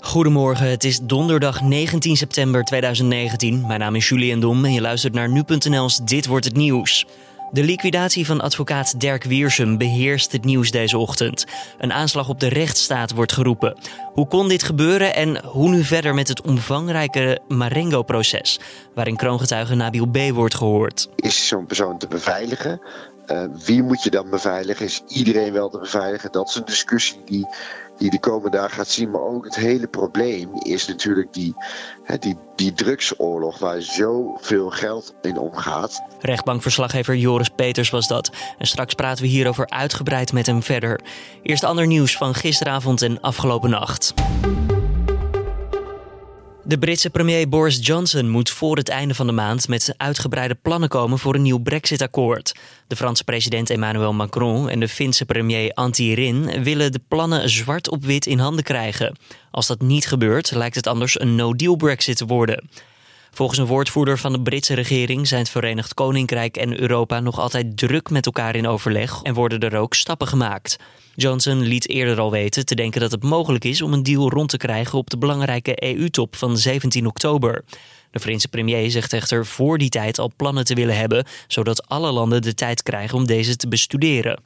Goedemorgen, het is donderdag 19 september 2019. Mijn naam is Julian Dom en je luistert naar nu.nl's Dit wordt het nieuws. De liquidatie van advocaat Dirk Wiersum beheerst het nieuws deze ochtend. Een aanslag op de rechtsstaat wordt geroepen. Hoe kon dit gebeuren en hoe nu verder met het omvangrijke Marengo-proces, waarin kroongetuige Nabil B. wordt gehoord? Is zo'n persoon te beveiligen? Uh, wie moet je dan beveiligen? Is iedereen wel te beveiligen? Dat is een discussie die, die de komende dagen gaat zien. Maar ook het hele probleem is natuurlijk die, die, die drugsoorlog waar zoveel geld in omgaat. Rechtbankverslaggever Joris Peters was dat. En straks praten we hierover uitgebreid met hem verder. Eerst ander nieuws van gisteravond en afgelopen nacht. De Britse premier Boris Johnson moet voor het einde van de maand met uitgebreide plannen komen voor een nieuw Brexit-akkoord. De Franse president Emmanuel Macron en de Finse premier Antti Rin willen de plannen zwart op wit in handen krijgen. Als dat niet gebeurt, lijkt het anders een no-deal Brexit te worden. Volgens een woordvoerder van de Britse regering zijn het Verenigd Koninkrijk en Europa nog altijd druk met elkaar in overleg en worden er ook stappen gemaakt. Johnson liet eerder al weten te denken dat het mogelijk is om een deal rond te krijgen op de belangrijke EU-top van 17 oktober. De Franse premier zegt echter voor die tijd al plannen te willen hebben, zodat alle landen de tijd krijgen om deze te bestuderen.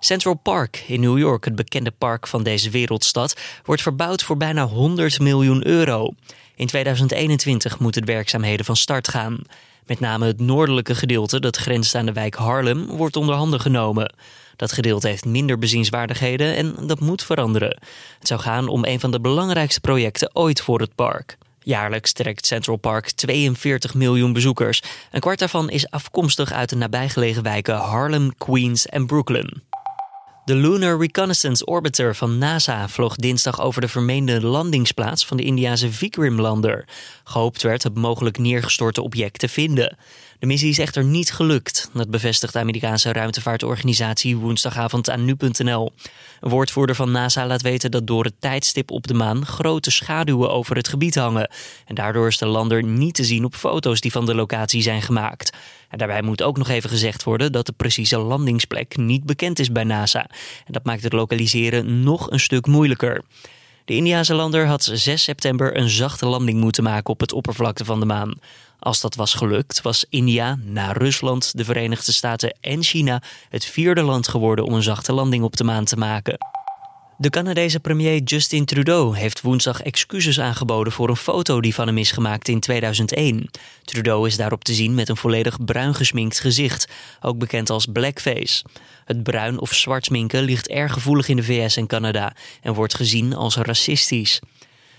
Central Park in New York, het bekende park van deze wereldstad, wordt verbouwd voor bijna 100 miljoen euro. In 2021 moeten de werkzaamheden van start gaan. Met name het noordelijke gedeelte, dat grenst aan de wijk Harlem, wordt onder handen genomen. Dat gedeelte heeft minder bezienswaardigheden en dat moet veranderen. Het zou gaan om een van de belangrijkste projecten ooit voor het park. Jaarlijks trekt Central Park 42 miljoen bezoekers. Een kwart daarvan is afkomstig uit de nabijgelegen wijken Harlem, Queens en Brooklyn. De Lunar Reconnaissance Orbiter van NASA vloog dinsdag over de vermeende landingsplaats van de Indiase Vikram-lander. Gehoopt werd het mogelijk neergestorte object te vinden. De missie is echter niet gelukt. Dat bevestigt de Amerikaanse ruimtevaartorganisatie woensdagavond aan nu.nl. Een woordvoerder van NASA laat weten dat door het tijdstip op de maan grote schaduwen over het gebied hangen. En daardoor is de lander niet te zien op foto's die van de locatie zijn gemaakt. En daarbij moet ook nog even gezegd worden dat de precieze landingsplek niet bekend is bij NASA. En dat maakt het lokaliseren nog een stuk moeilijker. De Indiase lander had 6 september een zachte landing moeten maken op het oppervlakte van de maan. Als dat was gelukt, was India na Rusland, de Verenigde Staten en China het vierde land geworden om een zachte landing op de maan te maken. De Canadese premier Justin Trudeau heeft woensdag excuses aangeboden voor een foto die van hem is gemaakt in 2001. Trudeau is daarop te zien met een volledig bruin gesminkt gezicht, ook bekend als blackface. Het bruin of zwart sminken ligt erg gevoelig in de VS en Canada en wordt gezien als racistisch.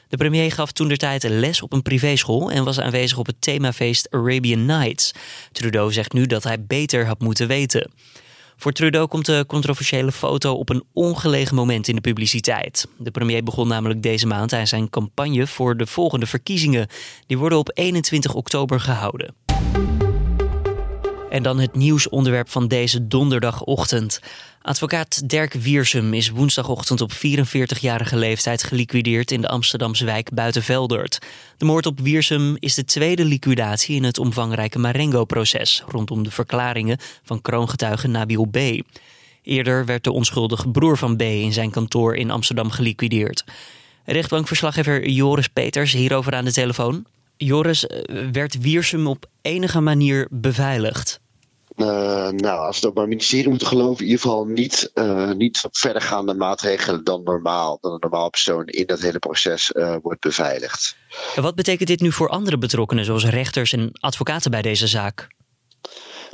De premier gaf toen de tijd les op een privéschool en was aanwezig op het themafeest Arabian Nights. Trudeau zegt nu dat hij beter had moeten weten. Voor Trudeau komt de controversiële foto op een ongelegen moment in de publiciteit. De premier begon namelijk deze maand aan zijn campagne voor de volgende verkiezingen. Die worden op 21 oktober gehouden. En dan het nieuwsonderwerp van deze donderdagochtend. Advocaat Dirk Wiersum is woensdagochtend op 44-jarige leeftijd geliquideerd in de Amsterdamse wijk Buitenveldert. De moord op Wiersum is de tweede liquidatie in het omvangrijke Marengo-proces rondom de verklaringen van kroongetuige Nabil B. Eerder werd de onschuldige broer van B in zijn kantoor in Amsterdam geliquideerd. Rechtbankverslaggever Joris Peters hierover aan de telefoon. Joris, eh, werd Wiersum op enige manier beveiligd? Uh, nou, als we het Openbaar Ministerie moeten geloven, in ieder geval niet, uh, niet verdergaande maatregelen dan normaal, dan een normaal persoon in dat hele proces uh, wordt beveiligd. En wat betekent dit nu voor andere betrokkenen, zoals rechters en advocaten bij deze zaak?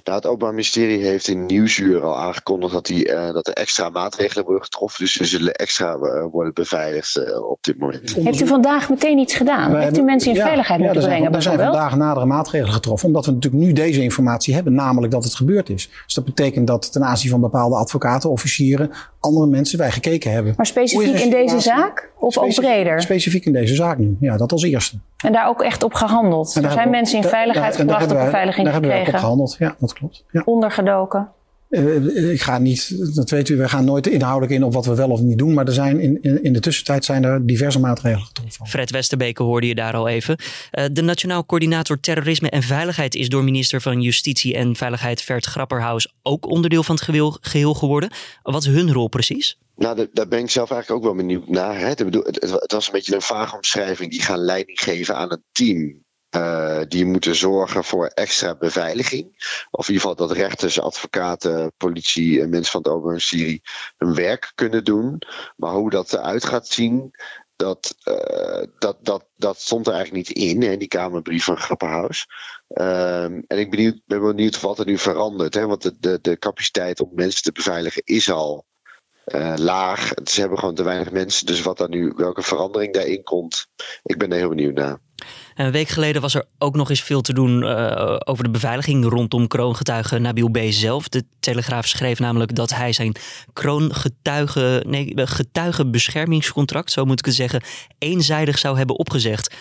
Nou, het Openbaar Ministerie heeft in Nieuwsuur al aangekondigd dat, die, uh, dat er extra maatregelen worden getroffen. Dus ze zullen extra uh, worden beveiligd uh, op dit moment. Heeft u vandaag meteen iets gedaan? Heeft u mensen in ja, veiligheid ja, moeten brengen? Er zijn vandaag nadere maatregelen getroffen, omdat we natuurlijk nu deze informatie hebben, namelijk dat het gebeurd is. Dus dat betekent dat ten aanzien van bepaalde advocaten, officieren, andere mensen wij gekeken hebben. Maar specifiek in deze zaak of ook breder? Specifiek in deze zaak nu, ja, dat als eerste. En daar ook echt op gehandeld? Er zijn mensen in veiligheid gebracht, op beveiliging gekregen? Daar hebben we op gehandeld, ja, dat klopt. Ja. Ondergedoken? Uh, ik ga niet, dat weet u, we gaan nooit inhoudelijk in op wat we wel of niet doen. Maar er zijn in, in, in de tussentijd zijn er diverse maatregelen getroffen. Fred Westerbeke hoorde je daar al even. Uh, de Nationaal Coördinator Terrorisme en Veiligheid is door minister van Justitie en Veiligheid Vert Grapperhaus ook onderdeel van het geheel geworden. Wat is hun rol precies? Nou, daar ben ik zelf eigenlijk ook wel benieuwd naar. Hè. Het, was een beetje een vage omschrijving. Die gaan leiding geven aan een team. Uh, die moeten zorgen voor extra beveiliging. Of in ieder geval dat rechters, advocaten, politie en mensen van het Openbaar Ministerie hun werk kunnen doen. Maar hoe dat eruit gaat zien, dat, uh, dat, dat, dat stond er eigenlijk niet in, hè, die Kamerbrief van Grapperhaus. Um, en ik benieuwd, ben benieuwd wat er nu verandert. Hè, want de, de, de capaciteit om mensen te beveiligen is al uh, laag. Ze hebben gewoon te weinig mensen. Dus wat daar nu, welke verandering daarin komt, ik ben er heel benieuwd naar. Een week geleden was er ook nog eens veel te doen uh, over de beveiliging rondom kroongetuige Nabil B. zelf. De Telegraaf schreef namelijk dat hij zijn kroongetuige, nee, getuigenbeschermingscontract, zo moet ik het zeggen, eenzijdig zou hebben opgezegd.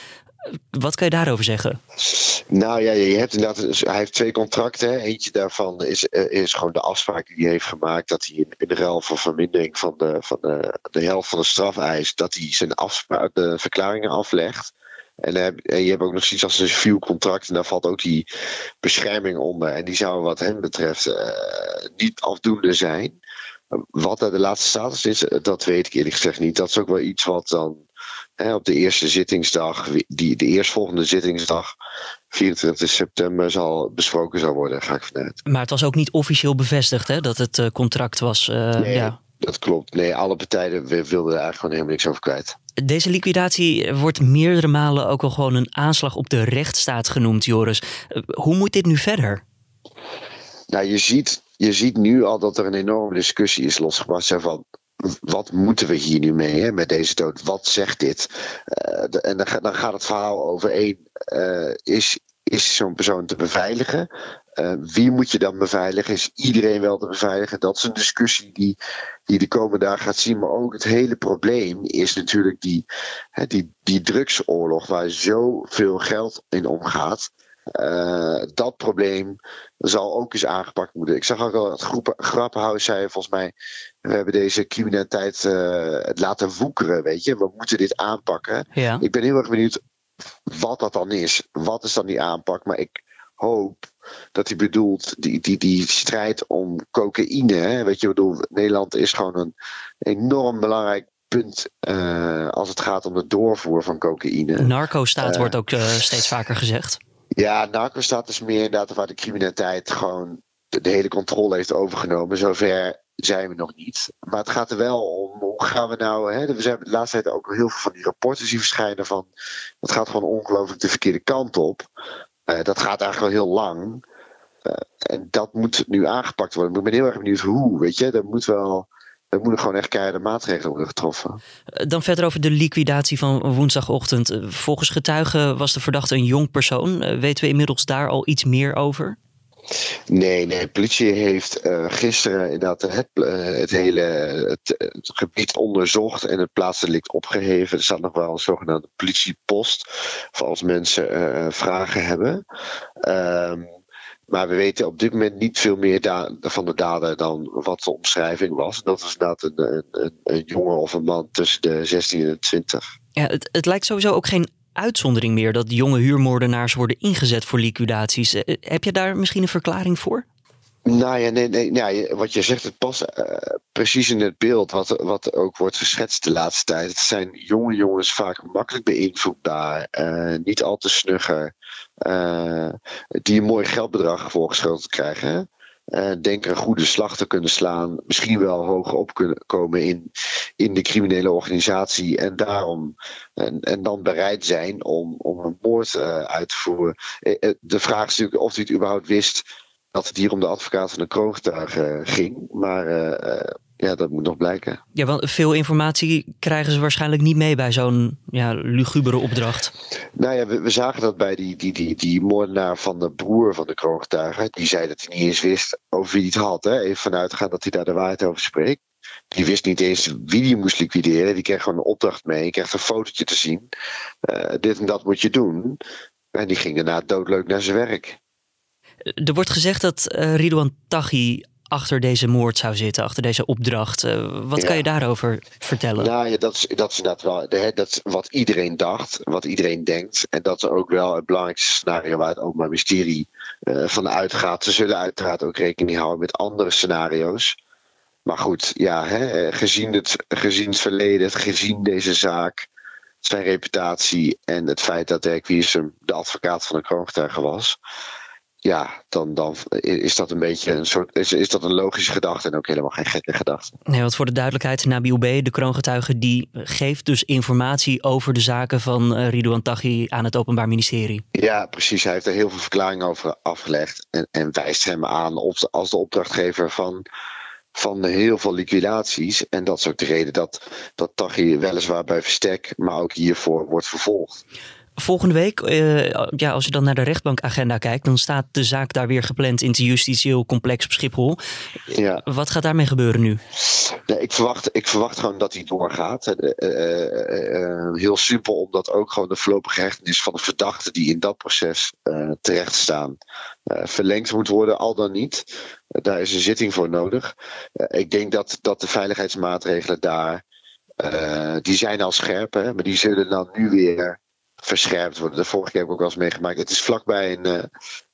Wat kan je daarover zeggen? Nou ja, je hebt inderdaad, hij heeft twee contracten. Eentje daarvan is, eh, is gewoon de afspraak die hij heeft gemaakt. Dat hij in, de ruil voor vermindering van de, van de, helft van de strafeis. dat hij zijn afspraak, verklaringen aflegt. En, en je hebt ook nog zoiets als een civiel contract. En daar valt ook die bescherming onder. En die zou wat hem betreft uh, niet afdoende zijn. Wat er de laatste status is, dat weet ik eerlijk gezegd niet. Dat is ook wel iets wat dan op de eerste zittingsdag, die, de eerstvolgende zittingsdag, 24 september, zal besproken zal worden, ga ik vanuit. Maar het was ook niet officieel bevestigd hè, dat het uh, contract was. Uh, nee, ja. dat klopt. Nee, alle partijen wilden er eigenlijk gewoon helemaal niks over kwijt. Deze liquidatie wordt meerdere malen ook al gewoon een aanslag op de rechtsstaat genoemd, Joris. Hoe moet dit nu verder? Nou, je ziet, je ziet nu al dat er een enorme discussie is losgebarst van wat moeten we hier nu mee hè, met deze dood? Wat zegt dit? Uh, en dan, dan, gaat het verhaal over één: uh, is, is zo'n persoon te beveiligen? Uh, wie moet je dan beveiligen? Is iedereen wel te beveiligen? Dat is een discussie die, die de komende dagen gaat zien. Maar ook het hele probleem is natuurlijk die, die, die drugsoorlog waar zoveel geld in omgaat. Uh, dat probleem zal ook eens aangepakt moeten. Ik zag ook al dat Grappenhuis zei volgens mij... we hebben deze criminaliteit uh, laten woekeren, weet je. We moeten dit aanpakken. Ja. Ik ben heel erg benieuwd wat dat dan is. Wat is dan die aanpak? Maar ik hoop dat hij bedoelt die, die, die strijd om cocaïne. Hè? Weet je, bedoel, Nederland is gewoon een enorm belangrijk punt uh, als het gaat om de doorvoer van cocaïne. Narco-staat wordt ook steeds vaker gezegd. Ja, narco-staat is meer inderdaad waar de criminaliteit gewoon de, hele controle heeft overgenomen. Zover zijn we nog niet. Maar het gaat er wel om, hoe gaan we nou... Hè, we zijn de laatste tijd ook heel veel van die rapporten zien verschijnen van... dat gaat gewoon ongelooflijk de verkeerde kant op. Uh, dat gaat eigenlijk al heel lang. Uh, en dat moet nu aangepakt worden. Ik ben heel erg benieuwd hoe, weet je. Er moet wel er moeten gewoon echt keiharde maatregelen worden getroffen. Eh, dan verder over de liquidatie van woensdagochtend. Eh, volgens getuigen was de verdachte een jong persoon. Eh, weten we inmiddels daar al iets meer over? Nee, nee. De politie heeft uh, gisteren inderdaad het, uh, het hele het, het, gebied onderzocht en het plaatsdelict opgeheven. Er staat nog wel een zogenaamde politiepost voor als mensen uh, vragen hebben. Ehm, maar we weten op dit moment niet veel meer van de dader dan wat de omschrijving was. Dat was inderdaad een, een, een jongen of een man tussen de 16 en de 20. Ja, het, het lijkt sowieso ook geen uitzondering meer dat jonge huurmoordenaars worden ingezet voor liquidaties. Eh, heb je daar misschien een verklaring voor? Nou ja, nee, nee, nee, wat je zegt, het past uh, precies in het beeld wat, wat ook wordt geschetst de laatste tijd. Het zijn jonge jongens vaak makkelijk beïnvloedbaar, uh, niet al te snugger, uh, die een mooi geldbedrag voorgeschoteld krijgen. denken een goede slag te kunnen slaan, misschien wel hoger op kunnen komen in, in de criminele organisatie en daarom en, en dan bereid zijn om, om een moord uit te voeren. de vraag is natuurlijk of hij het überhaupt wist dat het hier om de advocaat van de kroongetuige ging. Maar uh, ja, dat moet nog blijken. Ja, want veel informatie krijgen ze waarschijnlijk niet mee bij zo'n ja, lugubere opdracht. Nou ja, we, we, zagen dat bij die, die, die, die moordenaar van de broer van de kroongetuige. Die zei dat hij niet eens wist over wie hij het had. Hè. Even vanuitgaan dat hij daar de waarheid over spreekt. Die wist niet eens wie die moest liquideren. Die kreeg gewoon een opdracht mee. Die kreeg een fotootje te zien. Uh, dit en dat moet je doen. En die ging daarna doodleuk naar zijn werk. Er wordt gezegd dat uh, Ridouan Taghi achter deze moord zou zitten, achter deze opdracht. Eh, wat kan je daarover vertellen? Nou ja, dat is, dat is inderdaad wel de, dat is wat iedereen dacht, wat iedereen denkt. En dat is ook wel het belangrijkste scenario waar het Openbaar Ministerie uh, van uitgaat. Ze zullen uiteraard ook rekening houden met andere scenario's. Maar goed, ja, hè, gezien, het, gezien het verleden, gezien deze zaak, zijn reputatie en het feit dat Dirk Wiersum de advocaat van de kroongetuige was ja, dan, dan is dat een beetje een soort. Is, is dat een logische gedachte en ook helemaal geen gekke gedachte. Nee, want voor de duidelijkheid, Nabi Oubé, de kroongetuige, die geeft dus informatie over de zaken van uh, Ridouan Taghi aan het Openbaar Ministerie. Ja, precies. Hij heeft er heel veel verklaringen over afgelegd en, en wijst hem aan op, als de opdrachtgever van, van heel veel liquidaties. En dat is ook de reden dat, dat Taghi weliswaar bij Verstek, maar ook hiervoor wordt vervolgd. Volgende week, uh, ja, als je dan naar de rechtbankagenda kijkt, dan staat de zaak daar weer gepland in het justitieel complex op Schiphol. Ja. Wat gaat daarmee gebeuren nu? Nee, ik, verwacht, ik verwacht gewoon dat hij doorgaat. Uh, uh, heel simpel, omdat ook gewoon de voorlopige hechtenis van de verdachten die in dat proces terecht staan, verlengd moet worden, al dan niet. daar is een zitting voor nodig. ik denk dat, dat de veiligheidsmaatregelen daar, die zijn al scherp, hè, maar die zullen dan nu weer verscherpt worden. De vorige keer heb ik ook wel eens meegemaakt. Het is vlakbij een, uh,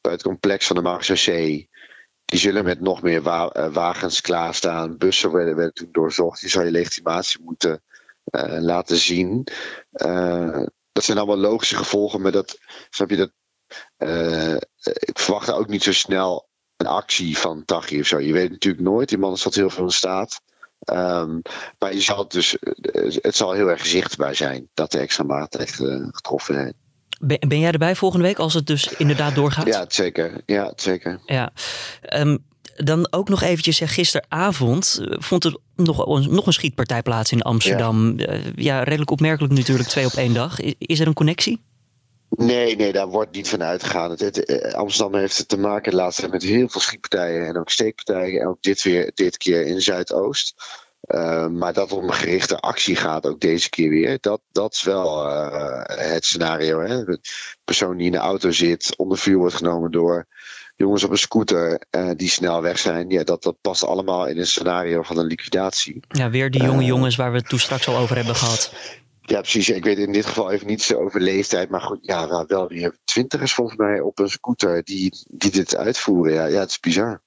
bij het complex van de Marseillais. Die zullen met nog meer uh, wagens klaarstaan. Bussen werden, werden toen doorzocht. Die zou je legitimatie moeten uh, laten zien. dat zijn allemaal logische gevolgen. Maar dat, snap je dat? ik verwacht ook niet zo snel een actie van Taghi of zo. Je weet natuurlijk nooit. Die man staat heel veel in staat. Um, maar je zal het, dus, het zal heel erg zichtbaar zijn dat de extra maatregelen getroffen zijn. Ben, ben jij erbij volgende week als het dus inderdaad doorgaat? Ja, zeker. Ja, zeker. Ja. Um, dan ook nog eventjes, ja, gisteravond eh, vond er nog, nog een schietpartij plaats in Amsterdam. Ja. Ja, redelijk opmerkelijk natuurlijk, twee op één dag. Is, is er een connectie? Nee, nee, daar wordt niet van uitgegaan. Het, eh, Amsterdam heeft te maken laatst met heel veel schietpartijen en ook steekpartijen. En ook dit, weer, dit keer in Zuidoost. Uh, maar dat om een gerichte actie gaat, ook deze keer weer. Dat, dat is wel uh, het scenario. Hè? De persoon die in de auto zit, onder vuur wordt genomen door jongens op een scooter uh, die snel weg zijn. Ja, dat, dat past allemaal in een scenario van een liquidatie. Ja, weer die jonge jongens waar we het toen straks al over hebben gehad. Ja, precies. Ik weet in dit geval even niet zo over leeftijd. Maar goed, ja, wel weer twintigers volgens mij op een scooter die, die dit uitvoeren. Ja, ja, het is bizar.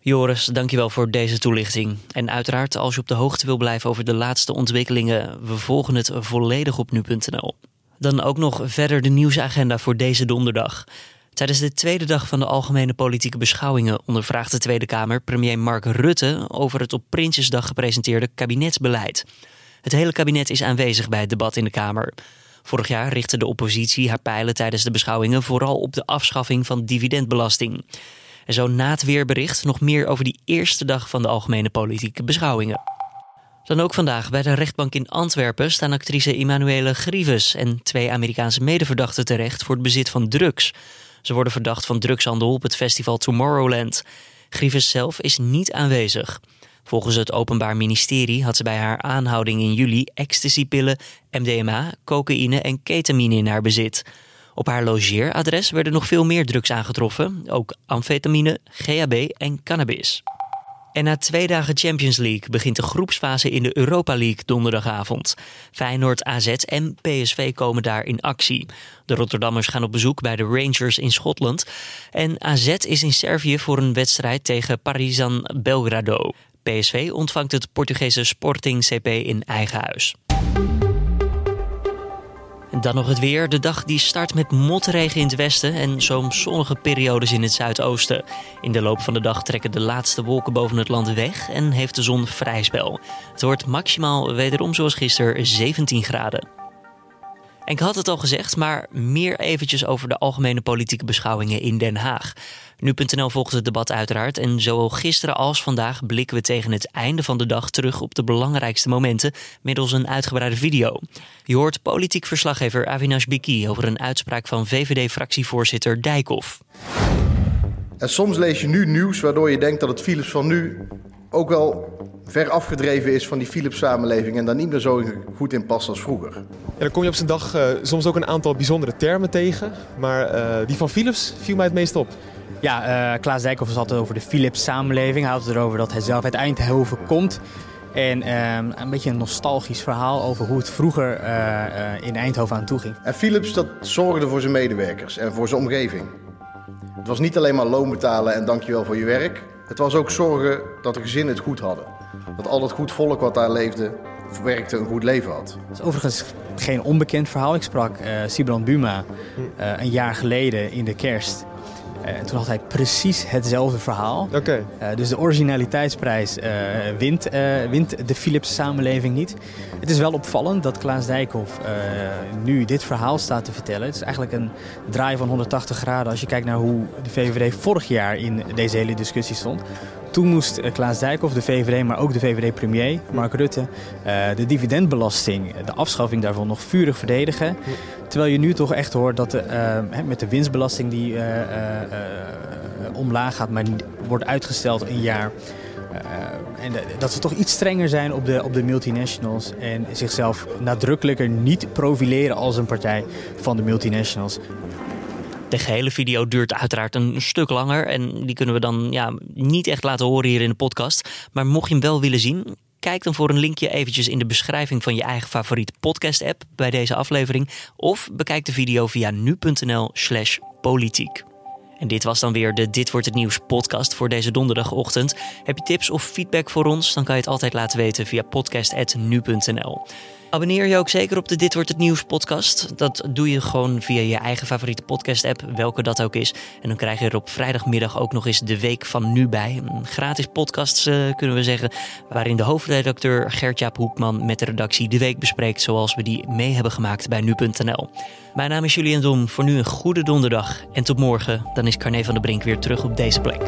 Joris, dankjewel voor deze toelichting. En uiteraard, als je op de hoogte wil blijven over de laatste ontwikkelingen, we volgen het volledig op nu.nl. Dan ook nog verder de nieuwsagenda voor deze donderdag. Tijdens de tweede dag van de algemene politieke beschouwingen ondervraagt de Tweede Kamer premier Mark Rutte over het op Prinsjesdag gepresenteerde kabinetsbeleid. Het hele kabinet is aanwezig bij het debat in de Kamer. Vorig jaar richtte de oppositie haar pijlen tijdens de beschouwingen vooral op de afschaffing van dividendbelasting. En zo na het weerbericht nog meer over die eerste dag van de algemene politieke beschouwingen. Dan ook vandaag bij de rechtbank in Antwerpen staan actrice Emanuele Grieves en twee Amerikaanse medeverdachten terecht voor het bezit van drugs. Ze worden verdacht van drugshandel op het festival Tomorrowland. Grieves zelf is niet aanwezig. Volgens het Openbaar Ministerie had ze bij haar aanhouding in juli ecstasypillen, MDMA, cocaïne en ketamine in haar bezit. Op haar logeeradres werden nog veel meer drugs aangetroffen, ook amfetamine, GHB en cannabis. En na twee dagen Champions League begint de groepsfase in de Europa League donderdagavond. Feyenoord, AZ en PSV komen daar in actie. De Rotterdammers gaan op bezoek bij de Rangers in Schotland. En AZ is in Servië voor een wedstrijd tegen Partizan Belgrado. PSV ontvangt het Portugese Sporting CP in eigen huis. Dan nog het weer. De dag die start met motregen in het westen en zo'n zonnige periodes in het zuidoosten. In de loop van de dag trekken de laatste wolken boven het land weg en heeft de zon vrij spel. Het wordt maximaal wederom zoals gisteren 17 graden. En ik had het al gezegd, maar meer eventjes over de algemene politieke beschouwingen in Den Haag. Nu.nl volgt het debat uiteraard en zowel gisteren als vandaag blikken we tegen het einde van de dag terug op de belangrijkste momenten middels een uitgebreide video. Je hoort politiek verslaggever Avinash Biki over een uitspraak van VVD-fractievoorzitter Dijkhoff. En soms lees je nu nieuws waardoor je denkt dat het Philips van nu ook wel ver afgedreven is van die Philips-samenleving en daar niet meer zo goed in past als vroeger. Ja, dan kom je op zijn dag uh, soms ook een aantal bijzondere termen tegen, maar uh, die van Philips viel mij het meest op. Ja, uh, Klaas Dijkhoff had het over de Philips-samenleving. Hij had het erover dat hij zelf uit Eindhoven komt. En uh, een beetje een nostalgisch verhaal over hoe het vroeger uh, in Eindhoven aan toe ging. En Philips dat zorgde voor zijn medewerkers en voor zijn omgeving. Het was niet alleen maar loon betalen en dankjewel voor je werk. Het was ook zorgen dat de gezinnen het goed hadden. Dat al dat goed volk wat daar leefde, werkte, een goed leven had. Dat is overigens geen onbekend verhaal. Ik sprak uh, Sibrand Buma een jaar geleden in de kerst. Uh, toen had hij precies hetzelfde verhaal. Okay. Uh, dus de originaliteitsprijs uh, wint, wint de Philips samenleving niet. Het is wel opvallend dat Klaas Dijkhoff nu dit verhaal staat te vertellen. Het is eigenlijk een draai van 180 graden als je kijkt naar hoe de VVD vorig jaar in deze hele discussie stond. Toen moest Klaas Dijkhoff, de VVD, maar ook de VVD-premier, Mark Rutte, de dividendbelasting, de afschaffing daarvan nog vurig verdedigen. Terwijl je nu toch echt hoort dat de, met de winstbelasting die omlaag gaat, maar wordt uitgesteld een jaar. en de, dat ze toch iets strenger zijn op de, op de multinationals. En zichzelf nadrukkelijker niet profileren als een partij van de multinationals. De gehele video duurt uiteraard een stuk langer. En die kunnen we dan ja, niet echt laten horen hier in de podcast. Maar mocht je hem wel willen zien, Kijk dan voor een linkje eventjes in de beschrijving van je eigen favoriete podcast app bij deze aflevering. Of bekijk de video via nu.nl slash politiek. En dit was dan weer de Dit Wordt Het Nieuws podcast voor deze donderdagochtend. Heb je tips of feedback voor ons? Dan kan je het altijd laten weten via podcast.nu.nl. Abonneer je ook zeker op de Dit Wordt Het Nieuws podcast. Dat doe je gewoon via je eigen favoriete podcast app, welke dat ook is. En dan krijg je er op vrijdagmiddag ook nog eens de week van nu bij. Een gratis podcast uh, kunnen we zeggen, waarin de hoofdredacteur Gert-Jaap Hoekman met de redactie de week bespreekt zoals we die mee hebben gemaakt bij nu.nl. Mijn naam is Julian Dom, voor nu een goede donderdag en tot morgen. Dan is Carne van der Brink weer terug op deze plek.